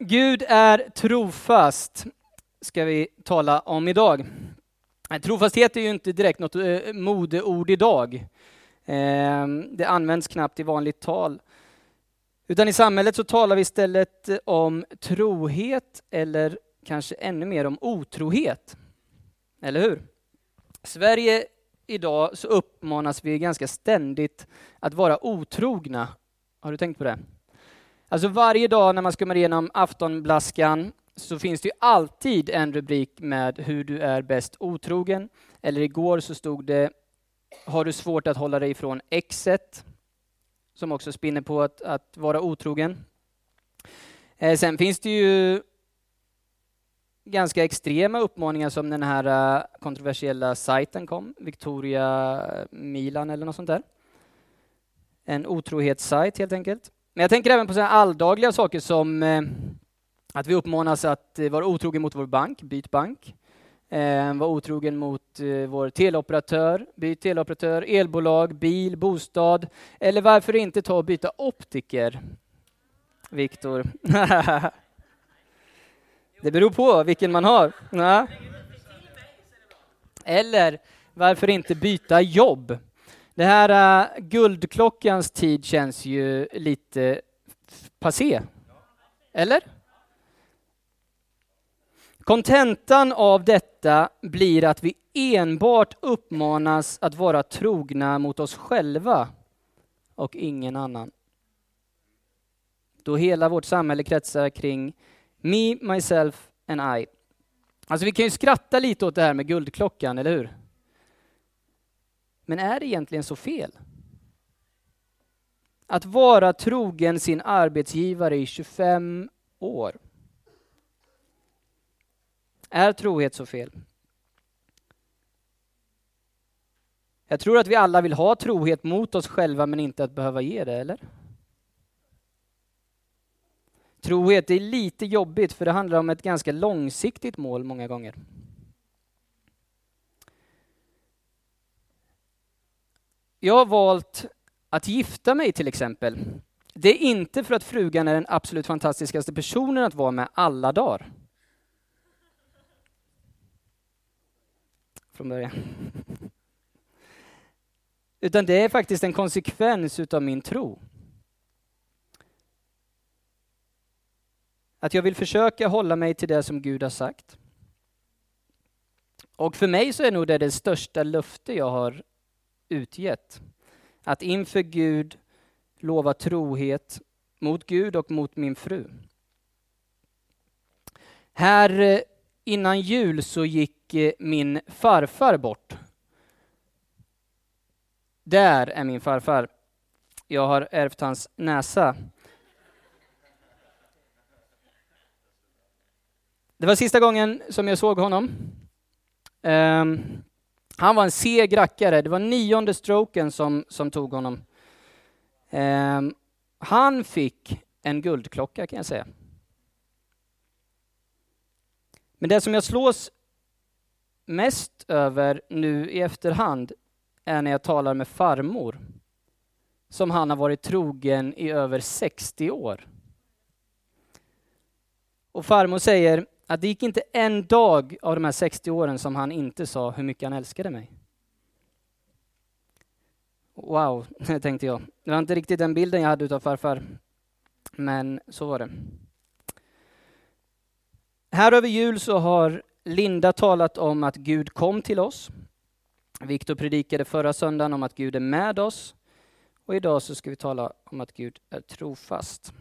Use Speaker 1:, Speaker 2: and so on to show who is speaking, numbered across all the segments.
Speaker 1: Gud är trofast, ska vi tala om idag. Trofasthet är ju inte direkt något eh, modeord idag. Ehm, det används knappt i vanligt tal. Utan i samhället så talar vi istället om trohet eller kanske ännu mer om otrohet. Eller hur? Sverige idag så uppmanas vi ganska ständigt att vara otrogna. Har du tänkt på det? Alltså varje dag när man skummar igenom aftonblaskan så finns det ju alltid en rubrik med hur du är bäst otrogen. Eller igår så stod det Har du svårt att hålla dig ifrån exet? Som också spinner på att, att vara otrogen. Eh, sen finns det ju ganska extrema uppmaningar som den här eh, kontroversiella sajten kom, Victoria Milan eller något sånt där. En otrohetssajt helt enkelt. Men jag tänker även på sådana alldagliga saker som eh, att vi uppmanas att eh, vara otrogen mot vår bank, byt bank. Eh, vara otrogen mot eh, vår teleoperatör, byt teleoperatör, elbolag, bil, bostad. Eller varför inte ta och byta optiker? Viktor. det beror på vilken man har. Eller varför inte byta jobb? Det här uh, guldklockans tid känns ju lite passé. Eller? Kontentan av detta blir att vi enbart uppmanas att vara trogna mot oss själva och ingen annan. Då hela vårt samhälle kretsar kring me, myself and I. Alltså vi kan ju skratta lite åt det här med guldklockan, eller hur? Men är det egentligen så fel? Att vara trogen sin arbetsgivare i 25 år. Är trohet så fel? Jag tror att vi alla vill ha trohet mot oss själva men inte att behöva ge det, eller? Trohet är lite jobbigt för det handlar om ett ganska långsiktigt mål många gånger. Jag har valt att gifta mig till exempel. Det är inte för att frugan är den absolut fantastiskaste personen att vara med alla dagar. Från början. Utan det är faktiskt en konsekvens utav min tro. Att jag vill försöka hålla mig till det som Gud har sagt. Och för mig så är nog det det största löfte jag har utgett. Att inför Gud lova trohet mot Gud och mot min fru. Här eh, innan jul så gick eh, min farfar bort. Där är min farfar. Jag har ärvt hans näsa. Det var sista gången som jag såg honom. Um, han var en seg rackare. Det var nionde stroken som, som tog honom. Eh, han fick en guldklocka kan jag säga. Men det som jag slås mest över nu i efterhand är när jag talar med farmor som han har varit trogen i över 60 år. Och farmor säger att det gick inte en dag av de här 60 åren som han inte sa hur mycket han älskade mig. Wow, tänkte jag. Det var inte riktigt den bilden jag hade utav farfar. Men så var det. Här över jul så har Linda talat om att Gud kom till oss. Viktor predikade förra söndagen om att Gud är med oss. Och idag så ska vi tala om att Gud är trofast.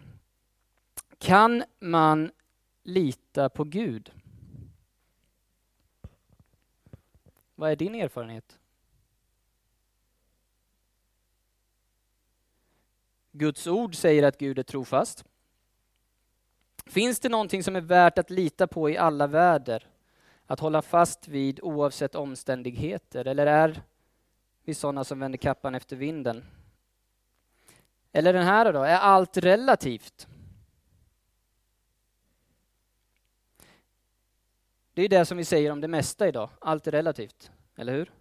Speaker 1: Kan man lita på Gud? Vad är din erfarenhet? Guds ord säger att Gud är trofast. Finns det någonting som är värt att lita på i alla väder? Att hålla fast vid oavsett omständigheter? Eller är vi sådana som vänder kappan efter vinden? Eller den här då, är allt relativt? Det är det som vi säger om det mesta idag, allt är relativt, eller hur?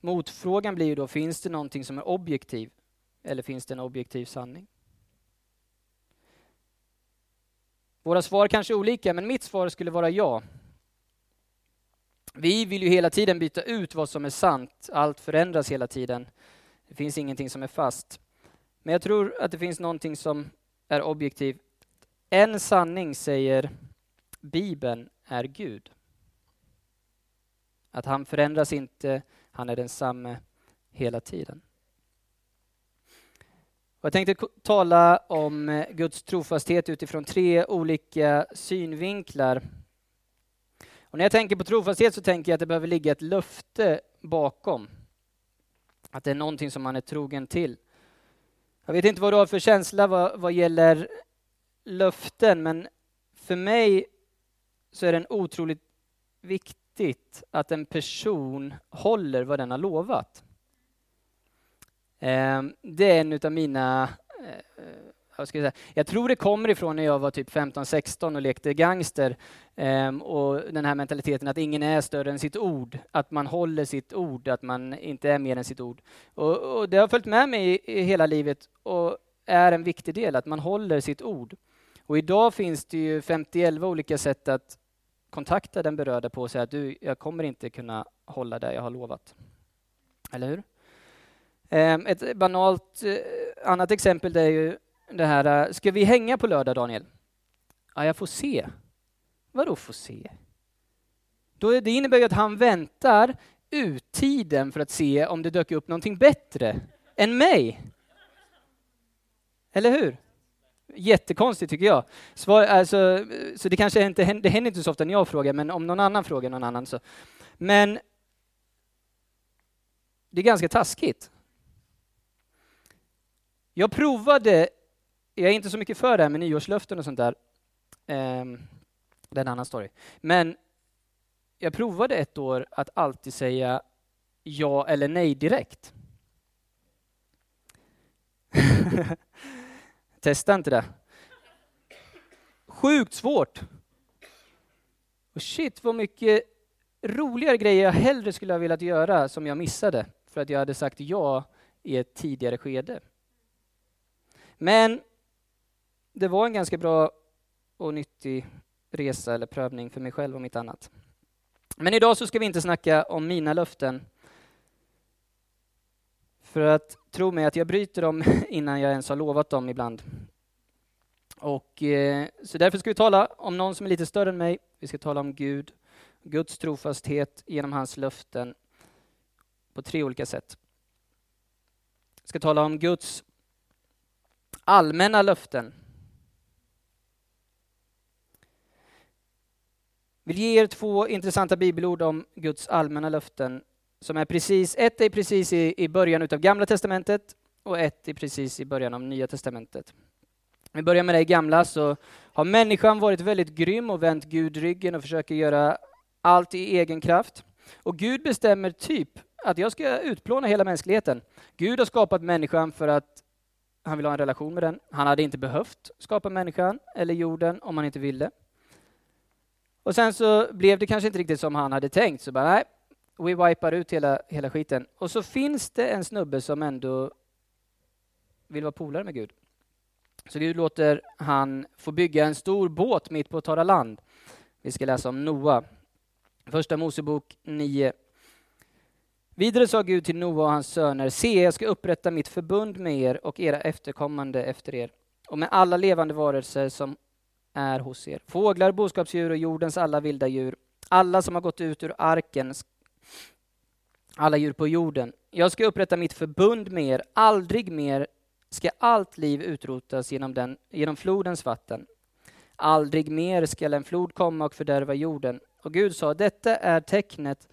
Speaker 1: Motfrågan blir ju då, finns det någonting som är objektiv? Eller finns det en objektiv sanning? Våra svar kanske är olika, men mitt svar skulle vara ja. Vi vill ju hela tiden byta ut vad som är sant. Allt förändras hela tiden. Det finns ingenting som är fast. Men jag tror att det finns någonting som är objektivt. En sanning säger Bibeln är Gud. Att han förändras inte, han är densamme hela tiden. Jag tänkte tala om eh, Guds trofasthet utifrån tre olika synvinklar. Och när jag tänker på trofasthet så tänker jag att det behöver ligga ett löfte bakom. Att det är någonting som man är trogen till. Jag vet inte vad du har för känsla vad, vad gäller löften, men för mig så är det otroligt viktigt att en person håller vad den har lovat. Ehm, det är en av mina eh, jag, ska säga, jag tror det kommer ifrån när jag var typ 15-16 och lekte gangster. Ehm, och den här mentaliteten att ingen är större än sitt ord, att man håller sitt ord, att man inte är mer än sitt ord. Och, och det har följt med mig i, i hela livet och är en viktig del, att man håller sitt ord. Och idag finns det ju 51 olika sätt att kontakta den berörda på och säga att du, jag kommer inte kunna hålla det jag har lovat. Eller hur? Ehm, ett banalt eh, annat exempel det är ju det här, eh, ska vi hänga på lördag Daniel? Ja, jag får se. Vadå får se? Då, det innebär ju att han väntar ut tiden för att se om det dök upp någonting bättre än mig. Eller hur? Jättekonstigt tycker jag. Svar, alltså, så det kanske inte det händer inte så ofta när jag frågar, men om någon annan frågar någon annan så. Men det är ganska taskigt. Jag provade jag är inte så mycket för det här med nyårslöften och sånt där. Um, det är en annan story. Men jag provade ett år att alltid säga ja eller nej direkt. Testa inte det. Sjukt svårt. Och shit vad mycket roligare grejer jag hellre skulle ha velat göra som jag missade för att jag hade sagt ja i ett tidigare skede. Men det var en ganska bra och nyttig resa eller prövning för mig själv och mitt annat. Men idag så ska vi inte snacka om mina löften. För att tro mig att jag bryter dem innan jag ens har lovat dem ibland. Och, eh, så därför ska vi tala om någon som är lite större än mig. Vi ska tala om Gud, Guds trofasthet genom hans löften på tre olika sätt. Vi ska tala om Guds allmänna löften vill ge er två intressanta bibelord om Guds allmänna löften. Som är precis, ett är precis i, i början av Gamla Testamentet och ett är precis i början av Nya Testamentet. Om vi börjar med det Gamla så har människan varit väldigt grym och vänt Gud ryggen och försöker göra allt i egen kraft. Och Gud bestämmer typ att jag ska utplåna hela mänskligheten. Gud har skapat människan för att han vill ha en relation med den. Han hade inte behövt skapa människan eller jorden om han inte ville. Och sen så blev det kanske inte riktigt som han hade tänkt, så bara nej, vi wipar ut hela, hela skiten. Och så finns det en snubbe som ändå vill vara polare med Gud. Så Gud låter han få bygga en stor båt mitt på torra land. Vi ska läsa om Noa. Första Mosebok 9. Vidare sa Gud till Noa och hans söner, se, jag ska upprätta mitt förbund med er och era efterkommande efter er och med alla levande varelser som är hos er. Fåglar, boskapsdjur och jordens alla vilda djur, alla som har gått ut ur arken, alla djur på jorden. Jag ska upprätta mitt förbund med er, aldrig mer ska allt liv utrotas genom, den, genom flodens vatten. Aldrig mer skall en flod komma och fördärva jorden. Och Gud sa, detta är tecknet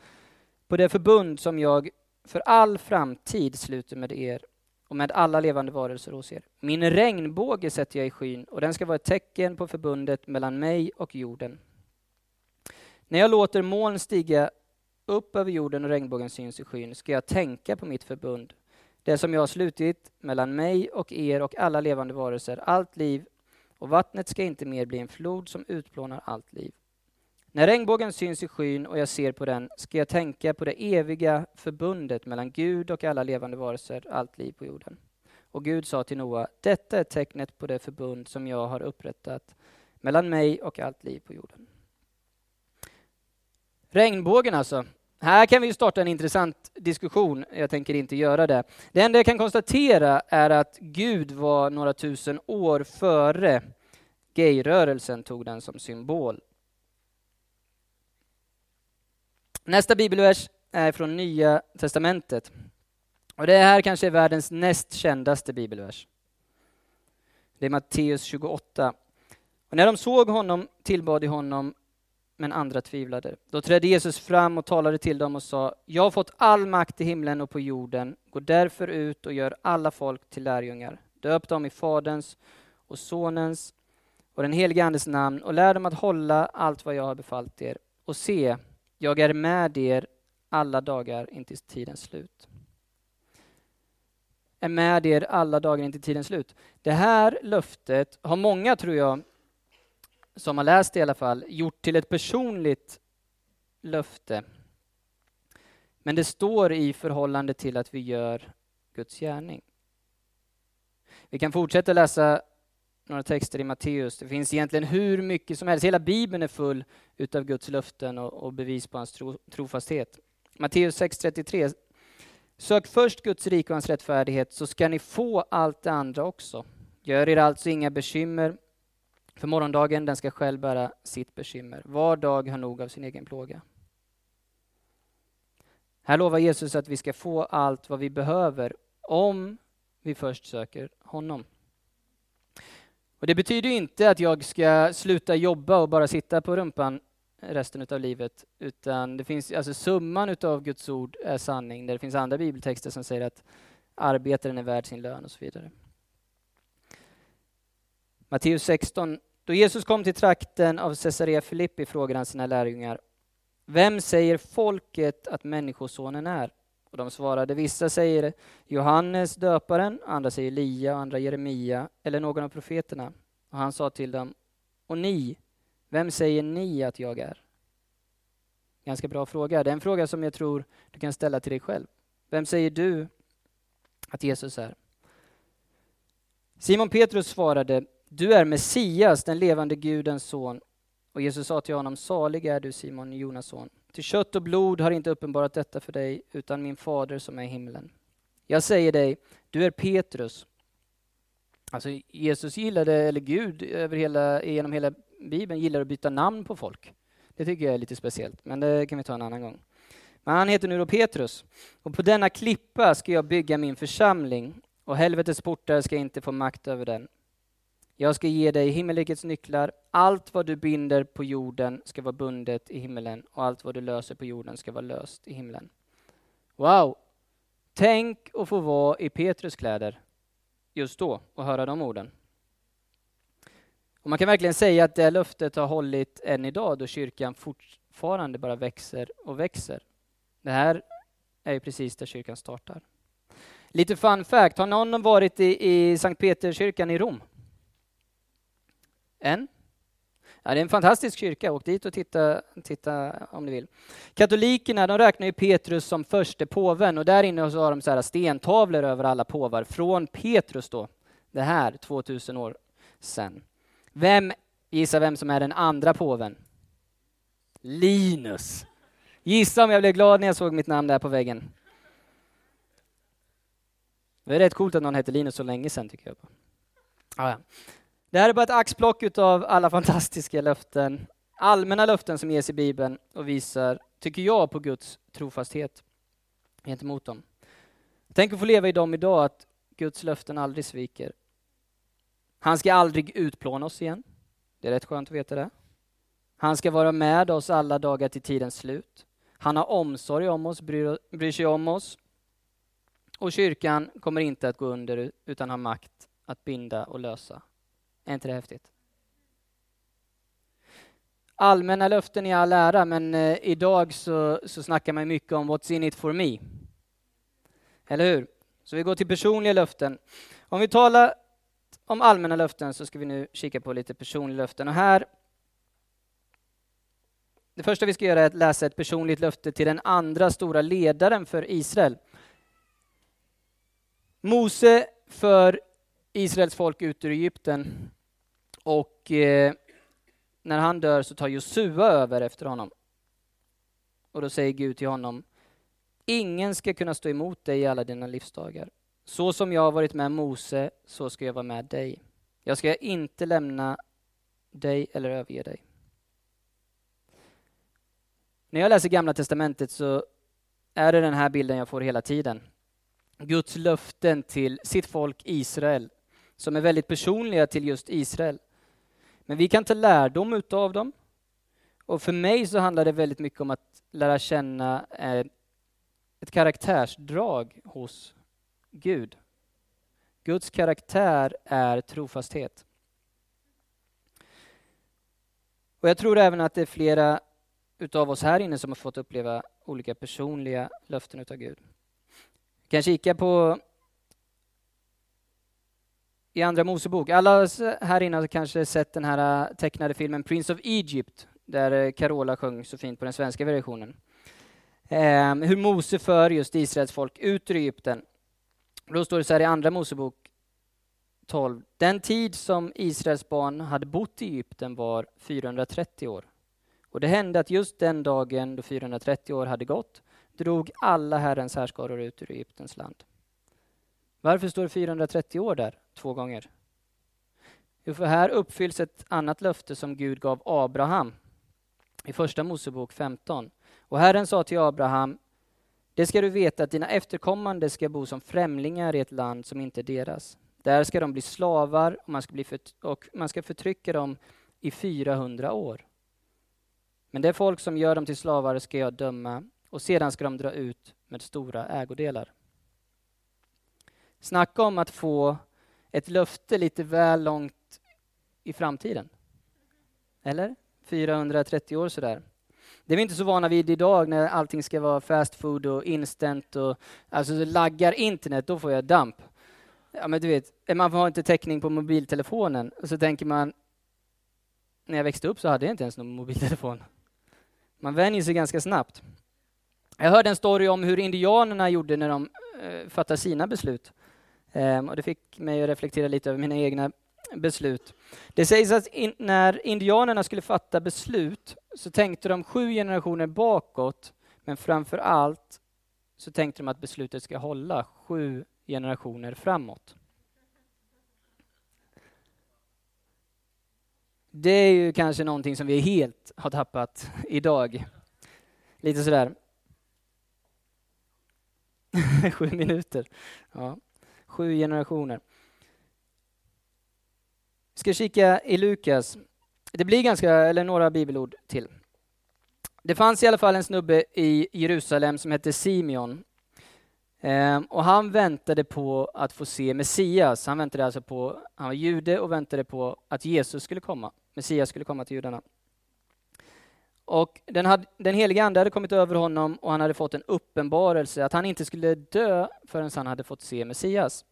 Speaker 1: på det förbund som jag för all framtid sluter med er och med alla levande varelser hos er. Min regnbåge sätter jag i skyn och den ska vara ett tecken på förbundet mellan mig och jorden. När jag låter moln stiga upp över jorden och regnbågen syns i skyn ska jag tänka på mitt förbund, det som jag har slutit mellan mig och er och alla levande varelser, allt liv, och vattnet ska inte mer bli en flod som utplånar allt liv. När regnbågen syns i skyn och jag ser på den ska jag tänka på det eviga förbundet mellan Gud och alla levande varelser, allt liv på jorden. Och Gud sa till Noa, detta är tecknet på det förbund som jag har upprättat mellan mig och allt liv på jorden. Regnbågen alltså. Här kan vi starta en intressant diskussion. Jag tänker inte göra det. Det enda jag kan konstatera är att Gud var några tusen år före gayrörelsen tog den som symbol. Nästa bibelvers är från Nya testamentet. Och det här kanske är världens näst kändaste bibelvers. Det är Matteus 28. Och när de såg honom tillbad de honom, men andra tvivlade. Då trädde Jesus fram och talade till dem och sa, jag har fått all makt i himlen och på jorden. Gå därför ut och gör alla folk till lärjungar. Döp dem i Faderns och Sonens och den helige Andes namn och lär dem att hålla allt vad jag har befallt er. Och se, jag är med er alla dagar intill tidens slut. Är med er alla dagar intill tidens slut. Det här löftet har många, tror jag, som har läst det i alla fall, gjort till ett personligt löfte. Men det står i förhållande till att vi gör Guds gärning. Vi kan fortsätta läsa några texter i Matteus. Det finns egentligen hur mycket som helst. Hela Bibeln är full utav Guds löften och, och bevis på hans tro, trofasthet. Matteus 6.33. Sök först Guds rike och hans rättfärdighet så ska ni få allt det andra också. Gör er alltså inga bekymmer för morgondagen, den ska själv bära sitt bekymmer. Var dag har nog av sin egen plåga. Här lovar Jesus att vi ska få allt vad vi behöver om vi först söker honom. Och Det betyder inte att jag ska sluta jobba och bara sitta på rumpan resten av livet, utan det finns, alltså summan av Guds ord är sanning, där det finns andra bibeltexter som säger att arbetaren är värd sin lön och så vidare. Matteus 16. Då Jesus kom till trakten av Caesarea Filippi frågade han sina lärjungar, vem säger folket att Människosonen är? Och de svarade, vissa säger Johannes döparen, andra säger Elia, andra Jeremia eller någon av profeterna. Och han sa till dem, och ni, vem säger ni att jag är? Ganska bra fråga. Det är en fråga som jag tror du kan ställa till dig själv. Vem säger du att Jesus är? Simon Petrus svarade, du är Messias, den levande Gudens son. Och Jesus sa till honom, salig är du Simon, Jonas son. Till kött och blod har inte uppenbarat detta för dig, utan min fader som är i himlen. Jag säger dig, du är Petrus. Alltså Jesus gillade, eller Gud över hela, genom hela Bibeln gillar att byta namn på folk. Det tycker jag är lite speciellt, men det kan vi ta en annan gång. Men han heter nu då Petrus. Och på denna klippa ska jag bygga min församling, och helvetets portar ska inte få makt över den. Jag ska ge dig himmelrikets nycklar. Allt vad du binder på jorden ska vara bundet i himmelen och allt vad du löser på jorden ska vara löst i himlen. Wow! Tänk att få vara i Petrus kläder just då och höra de orden. Och man kan verkligen säga att det löftet har hållit än idag då kyrkan fortfarande bara växer och växer. Det här är ju precis där kyrkan startar. Lite fun fact, har någon varit i, i Sankt Peterskyrkan i Rom? Än? Ja, det är en fantastisk kyrka, åk dit och titta, titta om ni vill. Katolikerna de räknar ju Petrus som förste påven och där inne så har de så här stentavlor över alla påvar från Petrus då, det här 2000 år sedan. Vem, gissa vem som är den andra påven? Linus. Gissa om jag blev glad när jag såg mitt namn där på väggen. Det är rätt coolt att någon hette Linus så länge sedan tycker jag. Ah, ja. Det här är bara ett axplock av alla fantastiska löften, allmänna löften som ges i Bibeln och visar, tycker jag, på Guds trofasthet gentemot dem. Tänk att få leva i dem idag, att Guds löften aldrig sviker. Han ska aldrig utplåna oss igen. Det är rätt skönt att veta det. Han ska vara med oss alla dagar till tidens slut. Han har omsorg om oss, bryr, bryr sig om oss. Och kyrkan kommer inte att gå under utan har makt att binda och lösa. Är inte det häftigt? Allmänna löften i all ära, men eh, idag så, så snackar man mycket om what's in it for me. Eller hur? Så vi går till personliga löften. Om vi talar om allmänna löften så ska vi nu kika på lite personliga löften. Och här det första vi ska göra är att läsa ett personligt löfte till den andra stora ledaren för Israel. Mose för Israels folk ut ur Egypten och eh, när han dör så tar Josua över efter honom. Och då säger Gud till honom, ingen ska kunna stå emot dig i alla dina livsdagar. Så som jag har varit med Mose, så ska jag vara med dig. Jag ska inte lämna dig eller överge dig. När jag läser Gamla Testamentet så är det den här bilden jag får hela tiden. Guds löften till sitt folk Israel, som är väldigt personliga till just Israel. Men vi kan ta lärdom utav dem. Och för mig så handlar det väldigt mycket om att lära känna eh, ett karaktärsdrag hos Gud. Guds karaktär är trofasthet. Och jag tror även att det är flera utav oss här inne som har fått uppleva olika personliga löften utav Gud. Vi kan kika på i Andra Mosebok. Alla här inne har kanske sett den här äh, tecknade filmen Prince of Egypt, där äh, Carola sjöng så fint på den svenska versionen. Eh, hur Mose för just Israels folk ut ur Egypten. Då står det så här i Andra Mosebok 12. Den tid som Israels barn hade bott i Egypten var 430 år. Och det hände att just den dagen då 430 år hade gått drog alla Herrens härskaror ut ur Egyptens land. Varför står det 430 år där två gånger? Jo, för här uppfylls ett annat löfte som Gud gav Abraham i Första Mosebok 15. Och Herren sa till Abraham, det ska du veta att dina efterkommande ska bo som främlingar i ett land som inte är deras. Där ska de bli slavar och man ska, bli och man ska förtrycka dem i 400 år. Men det folk som gör dem till slavar ska jag döma och sedan ska de dra ut med stora ägodelar. Snacka om att få ett löfte lite väl långt i framtiden. Eller? 430 år sådär. Det är vi inte så vana vid idag när allting ska vara fast food och instant och alltså laggar internet, då får jag damp. Ja men du vet, man har inte täckning på mobiltelefonen och så tänker man när jag växte upp så hade jag inte ens någon mobiltelefon. Man vänjer sig ganska snabbt. Jag hörde en story om hur indianerna gjorde när de eh, fattade sina beslut. Ehm, och det fick mig att reflektera lite över mina egna beslut. Det sägs att in, när indianerna skulle fatta beslut så tänkte de sju generationer bakåt, men framför allt så tänkte de att beslutet ska hålla sju generationer framåt. Det är ju kanske någonting som vi helt har tappat idag. Lite sådär. Sju minuter. Ja. Sju generationer. Vi ska kika i Lukas. Det blir ganska, eller några bibelord till. Det fanns i alla fall en snubbe i Jerusalem som hette Simeon. Ehm, och han väntade på att få se Messias. Han väntade alltså på, han var jude och väntade på att Jesus skulle komma. Messias skulle komma till judarna. Och den, hade, den heliga ande hade kommit över honom och han hade fått en uppenbarelse att han inte skulle dö förrän han hade fått se Messias.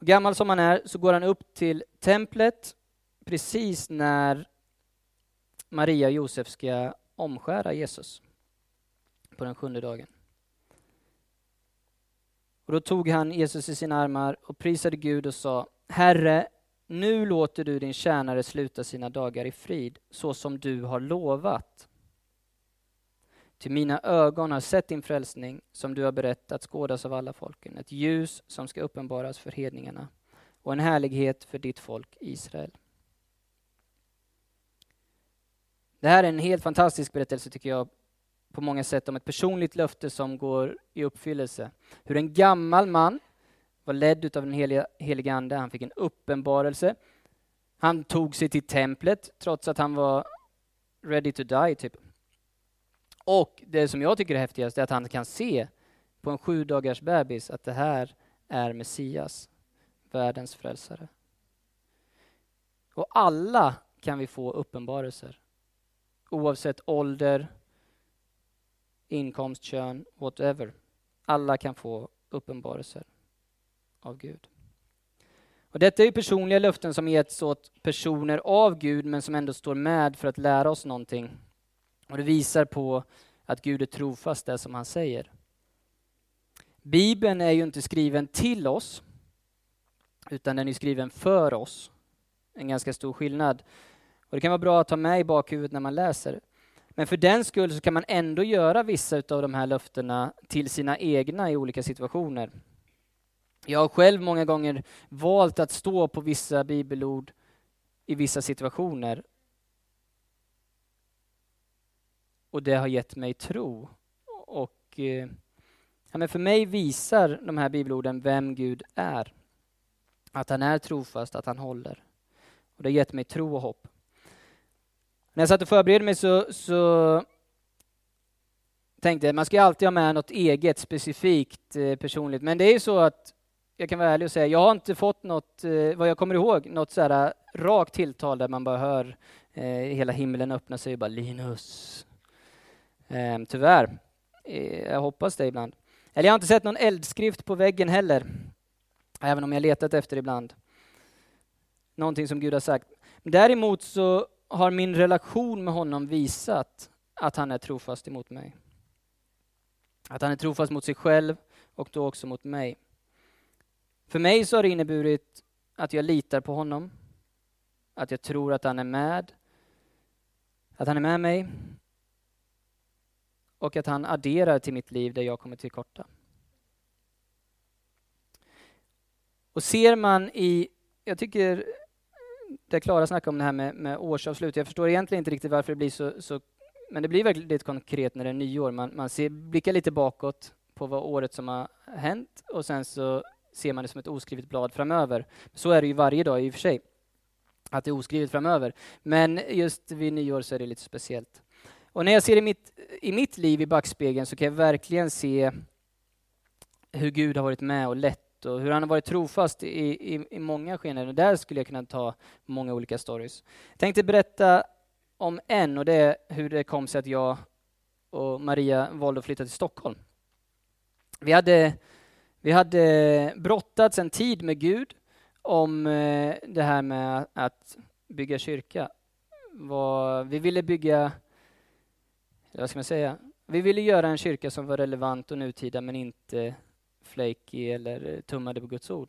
Speaker 1: Gammal som han är så går han upp till templet precis när Maria och Josef ska omskära Jesus på den sjunde dagen. Och då tog han Jesus i sina armar och prisade Gud och sa Herre, nu låter du din tjänare sluta sina dagar i frid, så som du har lovat. Till mina ögon har sett din frälsning, som du har berättat skådas av alla folken, ett ljus som ska uppenbaras för hedningarna och en härlighet för ditt folk Israel. Det här är en helt fantastisk berättelse tycker jag, på många sätt om ett personligt löfte som går i uppfyllelse. Hur en gammal man var ledd av den heliga, heliga Ande, han fick en uppenbarelse. Han tog sig till templet trots att han var ready to die, typ. Och det som jag tycker är häftigast är att han kan se på en sju dagars bebis att det här är Messias, världens frälsare. Och alla kan vi få uppenbarelser. Oavsett ålder, inkomst, kön, whatever. Alla kan få uppenbarelser av Gud. Och detta är personliga löften som getts åt personer av Gud men som ändå står med för att lära oss någonting. Och det visar på att Gud är trofast det som han säger. Bibeln är ju inte skriven till oss utan den är skriven för oss. en ganska stor skillnad. Och det kan vara bra att ha med i bakhuvudet när man läser. Men för den skull så kan man ändå göra vissa av de här löftena till sina egna i olika situationer. Jag har själv många gånger valt att stå på vissa bibelord i vissa situationer. Och det har gett mig tro. Och eh, ja, men för mig visar de här bibelorden vem Gud är. Att han är trofast, att han håller. Och det har gett mig tro och hopp. När jag satt och förberedde mig så, så tänkte jag, man ska alltid ha med något eget, specifikt, eh, personligt. Men det är ju så att, jag kan vara ärlig och säga, jag har inte fått något, eh, vad jag kommer ihåg, något så här rakt tilltal där man bara hör eh, hela himlen öppna sig och bara Linus. Eh, tyvärr. Eh, jag hoppas det ibland. Eller jag har inte sett någon eldskrift på väggen heller. Även om jag letat efter ibland. Någonting som Gud har sagt. Däremot så har min relation med honom visat att han är trofast emot mig. Att han är trofast mot sig själv och då också mot mig. För mig så har det inneburit att jag litar på honom, att jag tror att han är med, att han är med mig och att han adderar till mitt liv där jag kommer till korta. Och ser man i, jag tycker där Klara snackade om det här med, med årsavslut. Jag förstår egentligen inte riktigt varför det blir så, så men det blir väldigt konkret när det är nyår. Man, man ser, blickar lite bakåt på vad året som har hänt och sen så ser man det som ett oskrivet blad framöver. Så är det ju varje dag i och för sig, att det är oskrivet framöver. Men just vid nyår så är det lite speciellt. Och när jag ser i mitt, i mitt liv i backspegeln så kan jag verkligen se hur Gud har varit med och lett och hur han har varit trofast i, i, i många skeenden. Och där skulle jag kunna ta många olika stories. Jag tänkte berätta om en och det är hur det kom sig att jag och Maria valde att flytta till Stockholm. Vi hade, vi hade brottats en tid med Gud om eh, det här med att bygga kyrka. Vi ville bygga, vad ska man säga, vi ville göra en kyrka som var relevant och nutida men inte flaky eller tummade på Guds ord.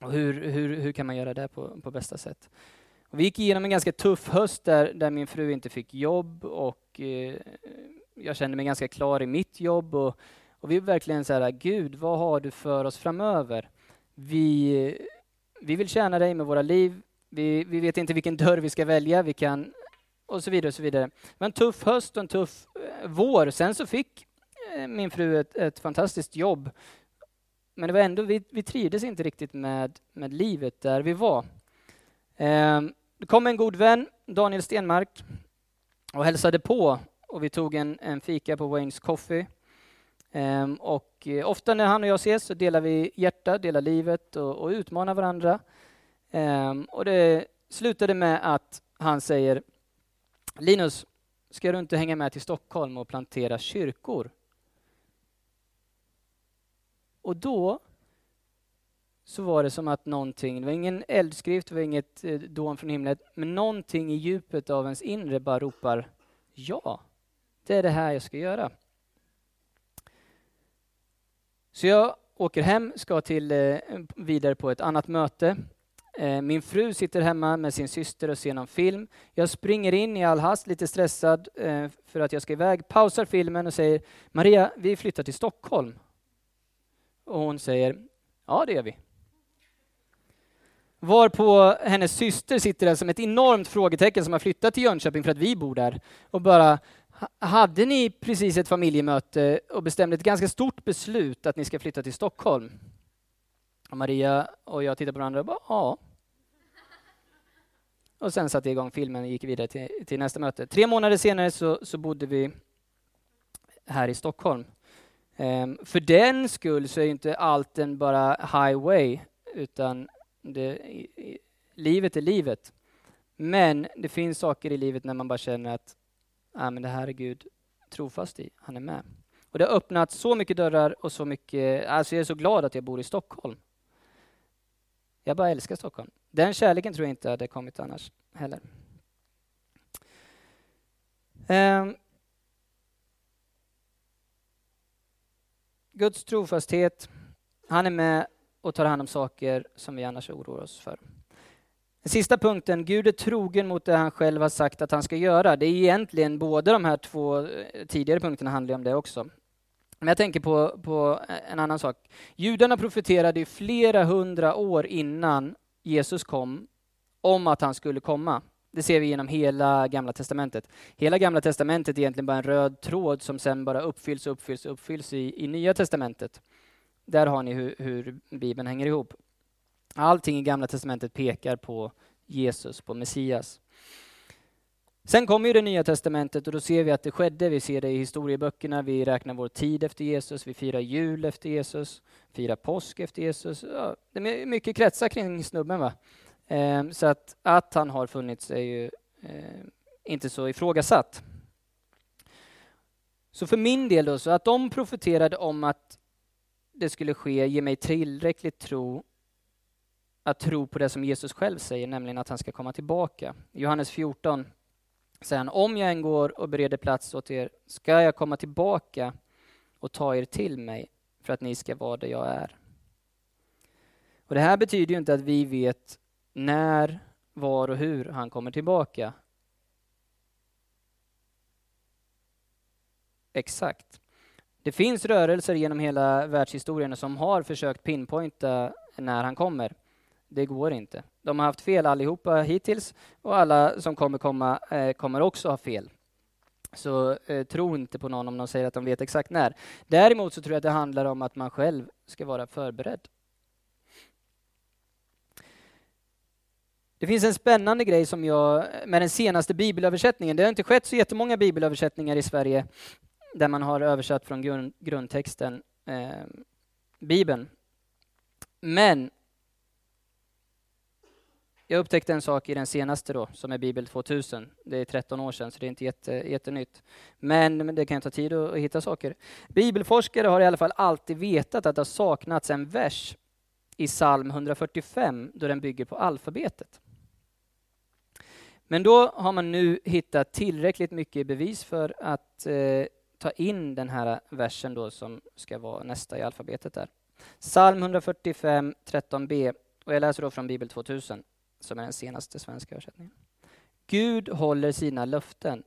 Speaker 1: Och hur, hur, hur kan man göra det på, på bästa sätt? Och vi gick igenom en ganska tuff höst där, där min fru inte fick jobb och eh, jag kände mig ganska klar i mitt jobb. Och, och vi verkligen så här, Gud, vad har du för oss framöver? Vi, vi vill tjäna dig med våra liv. Vi, vi vet inte vilken dörr vi ska välja. Vi kan och så vidare. och så vidare. Det var en tuff höst och en tuff eh, vår. Sen så fick eh, min fru ett, ett fantastiskt jobb. Men det var ändå, vi, vi trivdes inte riktigt med, med livet där vi var. Eh, det kom en god vän, Daniel Stenmark, och hälsade på och vi tog en, en fika på Waynes Coffee. Ehm, eh, och ofta när han och jag ses så delar vi hjärta, delar livet och, och utmanar varandra. Eh, och det slutade med att han säger Linus, ska du inte hänga med till Stockholm och plantera kyrkor? Och då så var det som att någonting, det var ingen eldskrift, det var inget eh, dån från himlen, men någonting i djupet av ens inre bara ropar ja, det är det här jag ska göra. Så jag åker hem, ska till, eh, vidare på ett annat möte. Eh, min fru sitter hemma med sin syster och ser någon film. Jag springer in i all hast, lite stressad eh, för att jag ska iväg, pausar filmen och säger Maria, vi flyttar till Stockholm. Och hon säger, ja det gör vi. Varpå hennes syster sitter där som ett enormt frågetecken som har flyttat till Jönköping för att vi bor där och bara hade ni precis ett familjemöte och bestämde ett ganska stort beslut att ni ska flytta till Stockholm? Och Maria och jag tittar på varandra och bara ja. Och sen satte jag igång filmen och gick vidare till, till nästa möte. Tre månader senare så, så bodde vi här i Stockholm. Um, för den skull så är inte allt en bara highway, utan det, i, livet är livet. Men det finns saker i livet när man bara känner att ah, men det här är Gud trofast i, han är med. Och det har öppnat så mycket dörrar och så mycket, alltså jag är så glad att jag bor i Stockholm. Jag bara älskar Stockholm. Den kärleken tror jag inte hade kommit annars heller. Um, Guds trofasthet, han är med och tar hand om saker som vi annars oroar oss för. Den sista punkten, Gud är trogen mot det han själv har sagt att han ska göra. Det är egentligen båda de här två eh, tidigare punkterna handlar om det också. Men jag tänker på, på en annan sak. Judarna profeterade ju flera hundra år innan Jesus kom om att han skulle komma. Det ser vi genom hela Gamla Testamentet. Hela Gamla Testamentet är egentligen bara en röd tråd som sen bara uppfylls och uppfylls och uppfylls i, i Nya Testamentet. Där har ni hur, hur Bibeln hänger ihop. Allting i Gamla Testamentet pekar på Jesus, på Messias. Sen kommer ju det Nya Testamentet och då ser vi att det skedde. Vi ser det i historieböckerna, vi räknar vår tid efter Jesus, vi firar jul efter Jesus, firar påsk efter Jesus. Ja, det är mycket kretsar kring snubben. Va? Eh, så att, att han har funnits är ju eh, inte så ifrågasatt. Så för min del då, så att de profeterade om att det skulle ske ger mig tillräckligt tro att tro på det som Jesus själv säger, nämligen att han ska komma tillbaka. Johannes 14 säger han, om jag än går och bereder plats åt er ska jag komma tillbaka och ta er till mig för att ni ska vara där jag är. Och Det här betyder ju inte att vi vet när, var och hur han kommer tillbaka. Exakt. Det finns rörelser genom hela världshistorien som har försökt pinpointa när han kommer. Det går inte. De har haft fel allihopa hittills och alla som kommer komma eh, kommer också ha fel. Så eh, tro inte på någon om de säger att de vet exakt när. Däremot så tror jag att det handlar om att man själv ska vara förberedd. Det finns en spännande grej som jag, med den senaste bibelöversättningen. Det har inte skett så jättemånga bibelöversättningar i Sverige där man har översatt från grund, grundtexten eh, Bibeln. Men jag upptäckte en sak i den senaste då, som är Bibel 2000. Det är 13 år sedan, så det är inte jätte, jättenytt. Men, men det kan ta tid att, att hitta saker. Bibelforskare har i alla fall alltid vetat att det har saknats en vers i psalm 145, då den bygger på alfabetet. Men då har man nu hittat tillräckligt mycket bevis för att eh, ta in den här versen då som ska vara nästa i alfabetet där. Psalm 145, 13b, och jag läser då från Bibel 2000 som är den senaste svenska översättningen. Gud håller sina löften,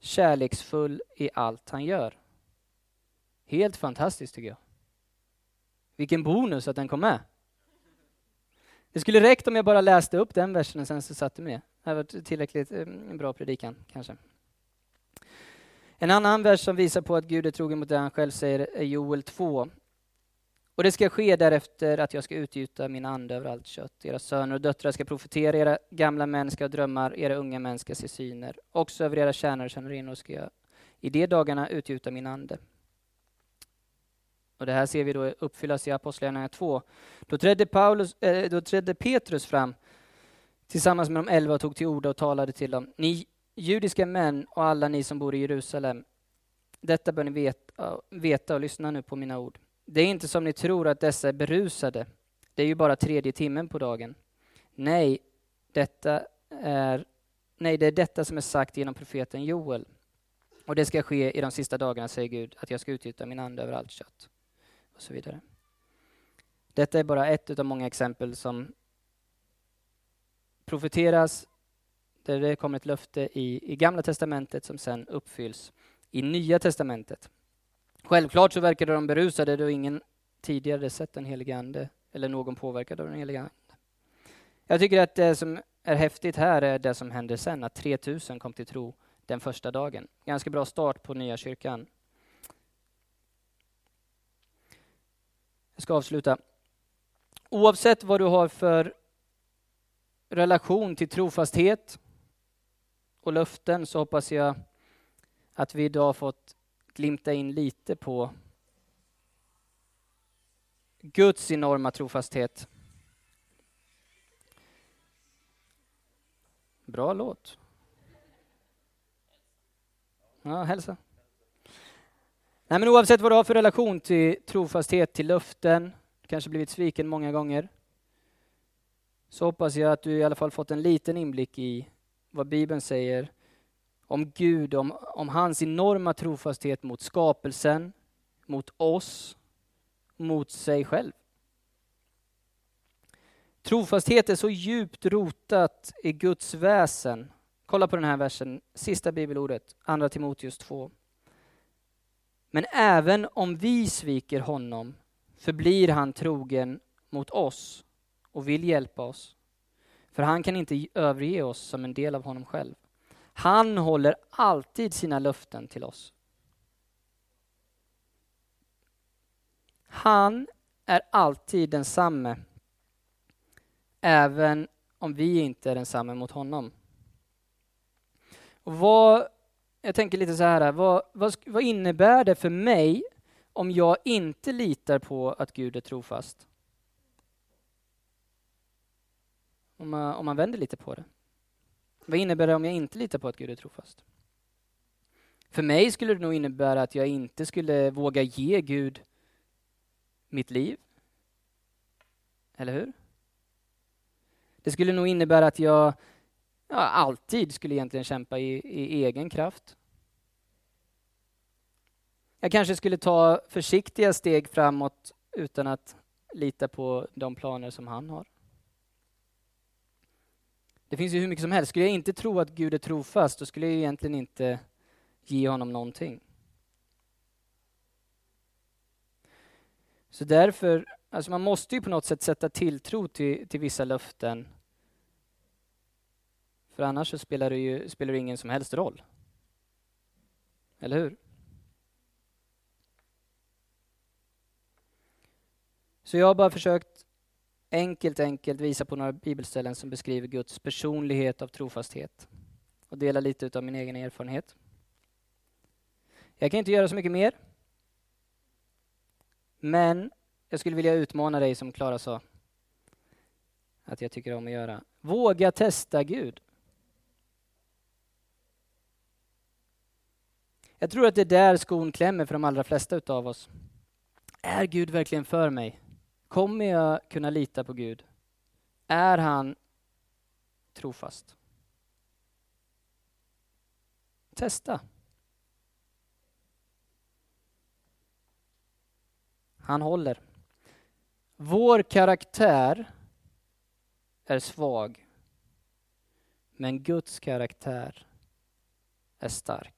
Speaker 1: kärleksfull i allt han gör. Helt fantastiskt tycker jag. Vilken bonus att den kom med. Det skulle räckt om jag bara läste upp den versen och sen så satte mig det. hade varit tillräckligt en bra predikan kanske. En annan vers som visar på att Gud är trogen mot det han själv säger är Joel 2, och det ska ske därefter att jag ska utgjuta min ande över allt kött. Era söner och döttrar ska profetera, era gamla män ska ha drömmar, era unga män ska se syner. Också över era tjänare och tjänarinnor ska jag i de dagarna utgjuta min ande. Och det här ser vi då uppfyllas i Apostlagärningarna 2. Då trädde, Paulus, äh, då trädde Petrus fram tillsammans med de elva och tog till orda och talade till dem. Ni judiska män och alla ni som bor i Jerusalem, detta bör ni veta, eh, veta och lyssna nu på mina ord. Det är inte som ni tror att dessa är berusade. Det är ju bara tredje timmen på dagen. Nej, detta är, nej, det är detta som är sagt genom profeten Joel. Och det ska ske i de sista dagarna, säger Gud, att jag ska utgjuta min ande över allt kött. Och så vidare. Detta är bara ett av många exempel som profeteras, där det kommer ett löfte i, i Gamla Testamentet som sen uppfylls i Nya Testamentet. Självklart så verkade de berusade då ingen tidigare sett den helige Ande eller någon påverkad av den helige Ande. Jag tycker att det som är häftigt här är det som hände sen, att 3000 kom till tro den första dagen. Ganska bra start på nya kyrkan. Jag ska avsluta. Oavsett vad du har för relation till trofasthet och löften så hoppas jag att vi idag fått glimta in lite på Guds enorma trofasthet. Bra låt. Ja, hälsa. Nej, men oavsett vad du har för relation till trofasthet, till löften, kanske blivit sviken många gånger, så hoppas jag att du i alla fall fått en liten inblick i vad Bibeln säger om Gud, om, om hans enorma trofasthet mot skapelsen, mot oss, mot sig själv. Trofasthet är så djupt rotat i Guds väsen. Kolla på den här versen, sista bibelordet, Andra Timoteus 2. Men även om vi sviker honom förblir han trogen mot oss och vill hjälpa oss. För han kan inte överge oss som en del av honom själv. Han håller alltid sina löften till oss. Han är alltid densamme, även om vi inte är densamme mot honom. Och vad, jag tänker lite så här, vad, vad, vad innebär det för mig om jag inte litar på att Gud är trofast? Om man, om man vänder lite på det. Vad innebär det om jag inte litar på att Gud är trofast? För mig skulle det nog innebära att jag inte skulle våga ge Gud mitt liv. Eller hur? Det skulle nog innebära att jag ja, alltid skulle egentligen kämpa i, i egen kraft. Jag kanske skulle ta försiktiga steg framåt utan att lita på de planer som han har. Det finns ju hur mycket som helst. Skulle jag inte tro att Gud är trofast, då skulle jag egentligen inte ge honom någonting. Så därför, alltså man måste ju på något sätt sätta tilltro till, till vissa löften. För annars så spelar det ju spelar det ingen som helst roll. Eller hur? Så jag har bara försökt enkelt, enkelt visa på några bibelställen som beskriver Guds personlighet av trofasthet och dela lite av min egen erfarenhet. Jag kan inte göra så mycket mer. Men jag skulle vilja utmana dig som Klara sa att jag tycker om att göra. Våga testa Gud. Jag tror att det är där skon klämmer för de allra flesta utav oss. Är Gud verkligen för mig? Kommer jag kunna lita på Gud? Är han trofast? Testa. Han håller. Vår karaktär är svag, men Guds karaktär är stark.